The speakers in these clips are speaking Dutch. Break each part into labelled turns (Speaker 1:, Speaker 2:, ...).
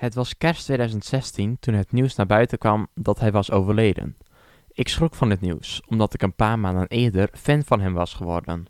Speaker 1: Het was kerst 2016 toen het nieuws naar buiten kwam dat hij was overleden. Ik schrok van het nieuws, omdat ik een paar maanden eerder fan van hem was geworden.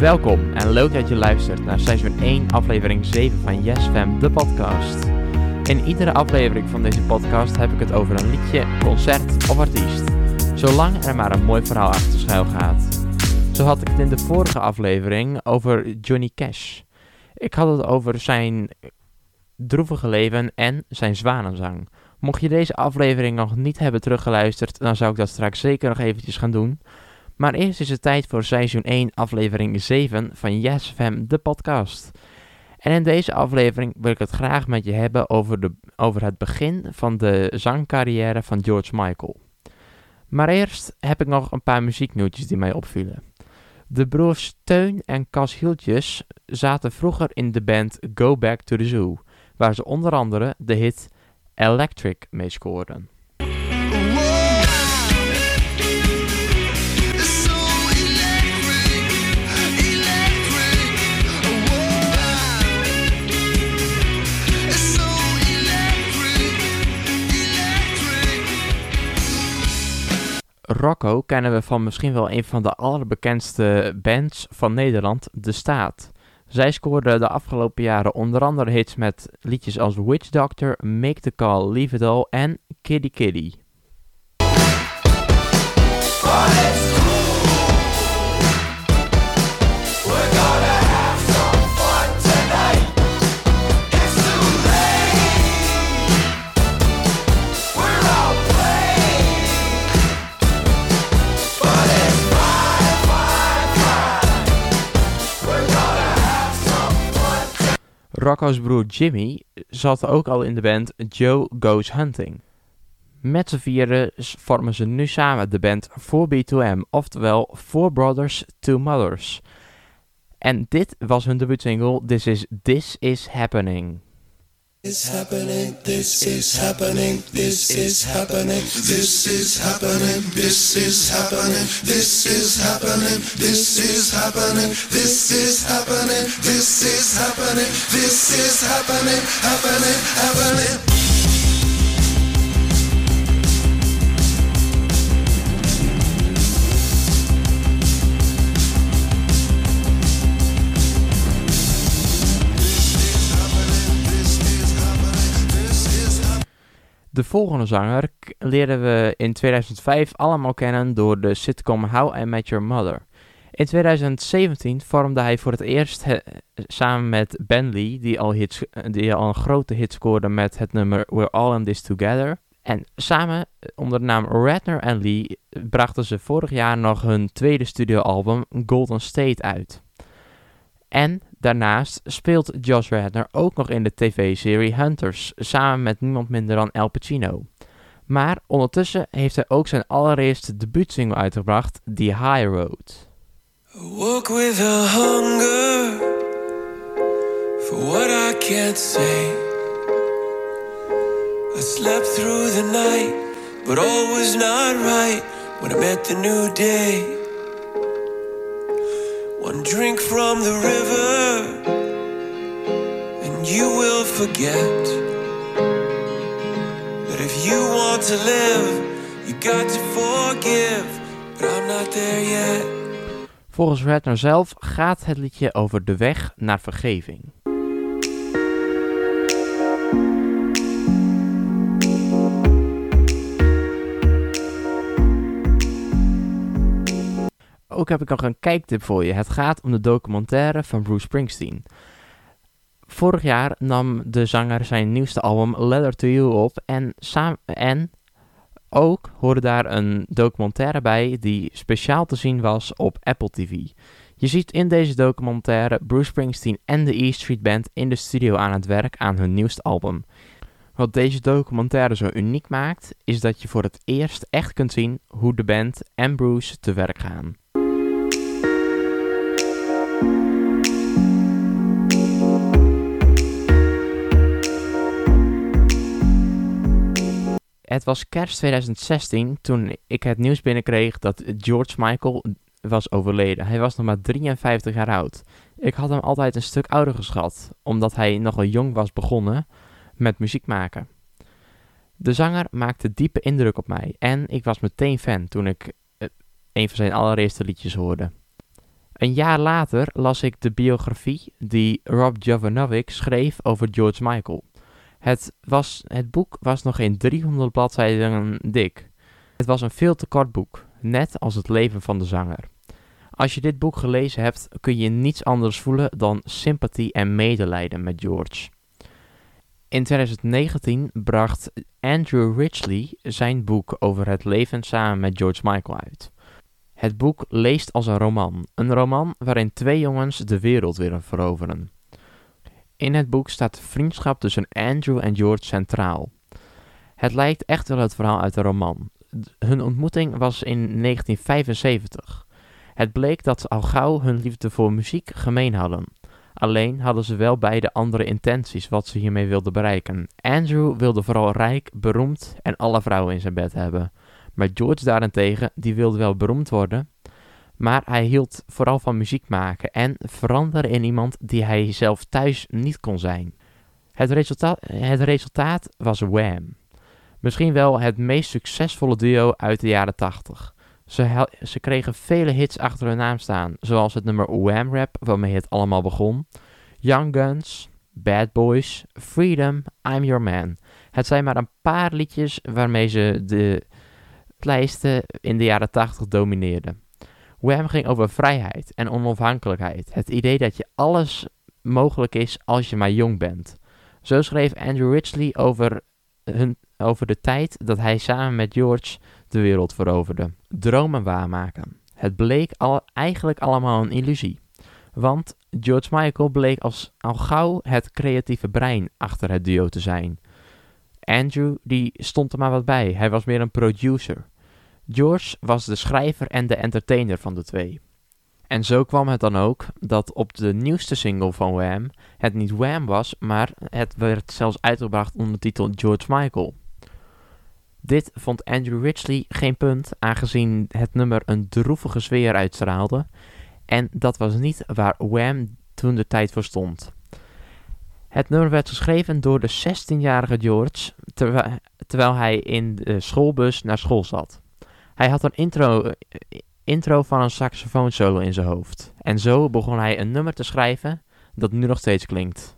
Speaker 1: Welkom en leuk dat je luistert naar seizoen 1, aflevering 7 van Yes Fam, de podcast. In iedere aflevering van deze podcast heb ik het over een liedje, concert of artiest. Zolang er maar een mooi verhaal achter schuil gaat. Zo had ik het in de vorige aflevering over Johnny Cash. Ik had het over zijn droevige leven en zijn zwanenzang. Mocht je deze aflevering nog niet hebben teruggeluisterd, dan zou ik dat straks zeker nog eventjes gaan doen. Maar eerst is het tijd voor seizoen 1, aflevering 7 van Yes Fam, de podcast. En in deze aflevering wil ik het graag met je hebben over, de, over het begin van de zangcarrière van George Michael. Maar eerst heb ik nog een paar muzieknieuwtjes die mij opvielen. De broers Teun en Cas Hieltjes zaten vroeger in de band Go Back to the Zoo, waar ze onder andere de hit Electric mee scoorden. Rocco kennen we van misschien wel een van de allerbekendste bands van Nederland, De Staat. Zij scoorden de afgelopen jaren onder andere hits met liedjes als Witch Doctor, Make the Call, Leave It All en Kitty Kitty. Rocco's broer Jimmy zat ook al in de band Joe Goes Hunting. Met z'n vieren vormen ze nu samen de band 4B2M, oftewel Four Brothers, Two Mothers. En dit was hun debuutsingle, This Is This Is Happening.
Speaker 2: Is happening, this is happening, this is happening, this is happening, this is happening, this is happening, this is happening, this is happening, this is happening, this is happening, happening, happening.
Speaker 1: De volgende zanger leerden we in 2005 allemaal kennen door de sitcom How I Met Your Mother. In 2017 vormde hij voor het eerst samen met Ben Lee, die al, hits, die al een grote hit scoorde met het nummer We're All in This Together. En samen, onder de naam Ratner Lee, brachten ze vorig jaar nog hun tweede studioalbum Golden State uit. En daarnaast speelt Josh Radner ook nog in de tv-serie Hunters, samen met niemand minder dan Al Pacino. Maar ondertussen heeft hij ook zijn allereerste debuutsingle uitgebracht, The High Road.
Speaker 2: Walk with a hunger for what I can't say. I slept through the night, but all was not right when I met the new day. One drink from the river, and you will forget that if you want to live, you got to forgive. But I'm not there yet.
Speaker 1: Volgens Redner zelf gaat het liedje over de weg naar vergeving. Ook heb ik nog een kijktip voor je. Het gaat om de documentaire van Bruce Springsteen. Vorig jaar nam de zanger zijn nieuwste album Letter to You op en, en ook hoorde daar een documentaire bij die speciaal te zien was op Apple TV. Je ziet in deze documentaire Bruce Springsteen en de E Street Band in de studio aan het werk aan hun nieuwste album. Wat deze documentaire zo uniek maakt, is dat je voor het eerst echt kunt zien hoe de band en Bruce te werk gaan. Het was kerst 2016 toen ik het nieuws binnenkreeg dat George Michael was overleden. Hij was nog maar 53 jaar oud. Ik had hem altijd een stuk ouder geschat, omdat hij nogal jong was begonnen met muziek maken. De zanger maakte diepe indruk op mij en ik was meteen fan toen ik eh, een van zijn allereerste liedjes hoorde. Een jaar later las ik de biografie die Rob Jovanovic schreef over George Michael. Het, was, het boek was nog geen 300 bladzijden dik. Het was een veel te kort boek, net als het leven van de zanger. Als je dit boek gelezen hebt, kun je niets anders voelen dan sympathie en medelijden met George. In 2019 bracht Andrew Ridgely zijn boek over het leven samen met George Michael uit. Het boek leest als een roman, een roman waarin twee jongens de wereld willen veroveren. In het boek staat de vriendschap tussen Andrew en George centraal. Het lijkt echt wel het verhaal uit de roman. Hun ontmoeting was in 1975. Het bleek dat ze al gauw hun liefde voor muziek gemeen hadden. Alleen hadden ze wel beide andere intenties wat ze hiermee wilden bereiken. Andrew wilde vooral rijk, beroemd en alle vrouwen in zijn bed hebben. Maar George daarentegen, die wilde wel beroemd worden, maar hij hield vooral van muziek maken en veranderen in iemand die hij zelf thuis niet kon zijn. Het resultaat, het resultaat was Wham. Misschien wel het meest succesvolle duo uit de jaren 80. Ze, ze kregen vele hits achter hun naam staan, zoals het nummer Wham Rap, waarmee het allemaal begon, Young Guns, Bad Boys, Freedom, I'm Your Man. Het zijn maar een paar liedjes waarmee ze de lijsten in de jaren 80 domineerden. Wham ging over vrijheid en onafhankelijkheid. Het idee dat je alles mogelijk is als je maar jong bent. Zo schreef Andrew Ridgely over, hun, over de tijd dat hij samen met George de wereld veroverde. Dromen waarmaken. Het bleek al, eigenlijk allemaal een illusie. Want George Michael bleek als, al gauw het creatieve brein achter het duo te zijn. Andrew die stond er maar wat bij. Hij was meer een producer. George was de schrijver en de entertainer van de twee. En zo kwam het dan ook dat op de nieuwste single van Wham het niet Wham was, maar het werd zelfs uitgebracht onder de titel George Michael. Dit vond Andrew Ridgely geen punt, aangezien het nummer een droevige sfeer uitstraalde. En dat was niet waar Wham toen de tijd voor stond. Het nummer werd geschreven door de 16-jarige George, terwijl, terwijl hij in de schoolbus naar school zat. Hij had een intro, intro van een saxofoonsolo in zijn hoofd. En zo begon hij een nummer te schrijven dat nu nog steeds klinkt.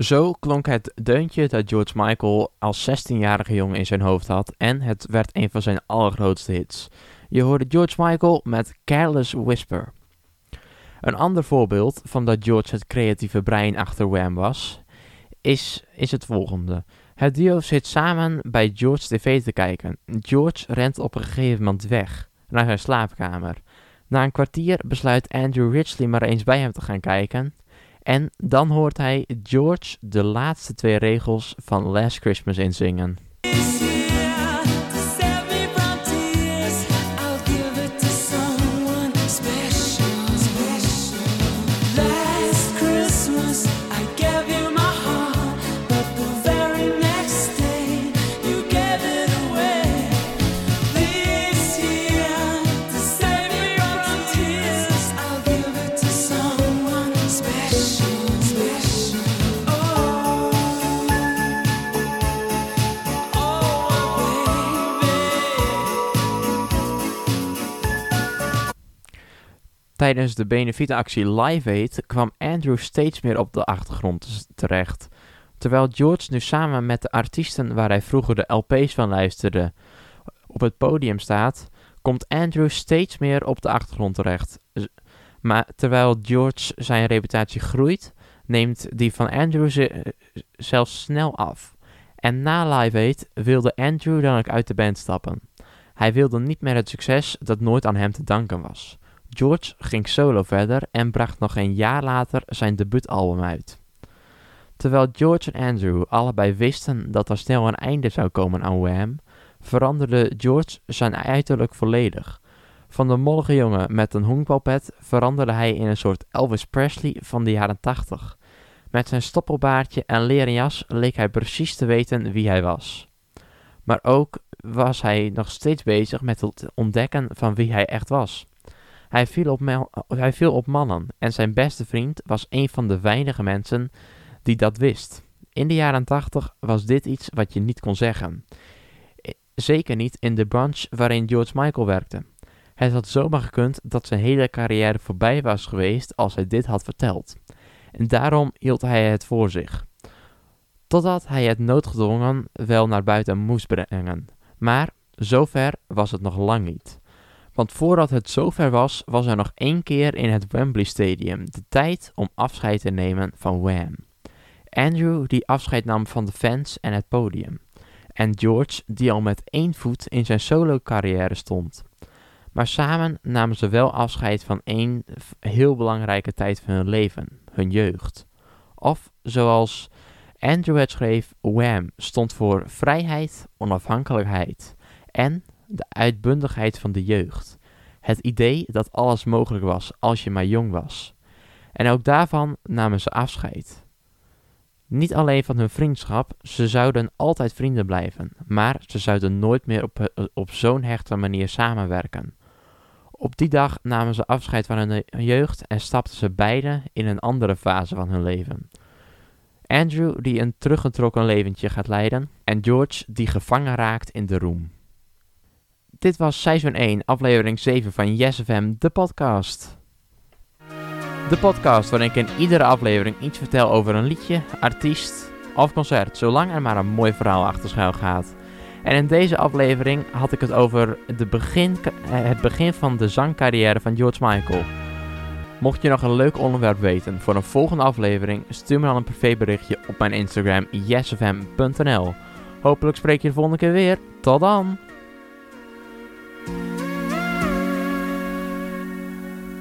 Speaker 1: Zo klonk het deuntje dat George Michael als 16-jarige jongen in zijn hoofd had en het werd een van zijn allergrootste hits. Je hoorde George Michael met Careless Whisper. Een ander voorbeeld van dat George het creatieve brein achter Wham was, is, is het volgende. Het duo zit samen bij George tv te kijken. George rent op een gegeven moment weg naar zijn slaapkamer. Na een kwartier besluit Andrew Ridgely maar eens bij hem te gaan kijken en dan hoort hij George de laatste twee regels van Last Christmas inzingen. Tijdens de benefietactie Live Aid kwam Andrew steeds meer op de achtergrond terecht. Terwijl George nu samen met de artiesten waar hij vroeger de LP's van luisterde op het podium staat, komt Andrew steeds meer op de achtergrond terecht. Maar terwijl George zijn reputatie groeit, neemt die van Andrew ze zelfs snel af. En na Live Aid wilde Andrew dan ook uit de band stappen. Hij wilde niet meer het succes dat nooit aan hem te danken was. George ging solo verder en bracht nog een jaar later zijn debuutalbum uit. Terwijl George en Andrew allebei wisten dat er snel een einde zou komen aan Wham, veranderde George zijn uiterlijk volledig. Van de mollige jongen met een honkbalpet veranderde hij in een soort Elvis Presley van de jaren 80. Met zijn stoppelbaardje en leren jas leek hij precies te weten wie hij was. Maar ook was hij nog steeds bezig met het ontdekken van wie hij echt was. Hij viel, op hij viel op mannen en zijn beste vriend was een van de weinige mensen die dat wist. In de jaren 80 was dit iets wat je niet kon zeggen. Zeker niet in de branche waarin George Michael werkte. Het had zomaar gekund dat zijn hele carrière voorbij was geweest als hij dit had verteld. En daarom hield hij het voor zich. Totdat hij het noodgedwongen wel naar buiten moest brengen. Maar zover was het nog lang niet. Want voordat het zover was, was er nog één keer in het Wembley Stadium de tijd om afscheid te nemen van Wham. Andrew die afscheid nam van de fans en het podium. En George die al met één voet in zijn solo-carrière stond. Maar samen namen ze wel afscheid van één heel belangrijke tijd van hun leven, hun jeugd. Of zoals Andrew het schreef, Wham stond voor vrijheid, onafhankelijkheid en de uitbundigheid van de jeugd. Het idee dat alles mogelijk was als je maar jong was. En ook daarvan namen ze afscheid. Niet alleen van hun vriendschap, ze zouden altijd vrienden blijven, maar ze zouden nooit meer op, op zo'n hechte manier samenwerken. Op die dag namen ze afscheid van hun jeugd en stapten ze beiden in een andere fase van hun leven. Andrew die een teruggetrokken leventje gaat leiden en George die gevangen raakt in de roem. Dit was seizoen 1, aflevering 7 van YesFM, de podcast. De podcast waarin ik in iedere aflevering iets vertel over een liedje, artiest of concert, zolang er maar een mooi verhaal achter schuil gaat. En in deze aflevering had ik het over de begin, eh, het begin van de zangcarrière van George Michael. Mocht je nog een leuk onderwerp weten voor een volgende aflevering, stuur me dan een privéberichtje op mijn Instagram yesfm.nl. Hopelijk spreek je de volgende keer weer. Tot dan!